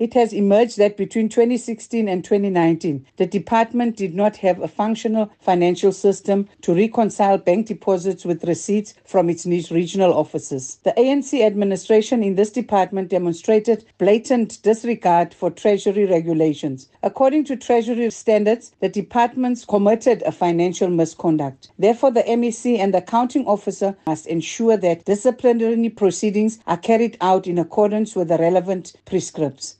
It has emerged that between 2016 and 2019, the department did not have a functional financial system to reconcile bank deposits with receipts from its regional offices. The ANC administration in this department demonstrated blatant disregard for Treasury regulations. According to Treasury standards, the departments committed a financial misconduct. Therefore, the MEC and the accounting officer must ensure that disciplinary proceedings are carried out in accordance with the relevant prescripts.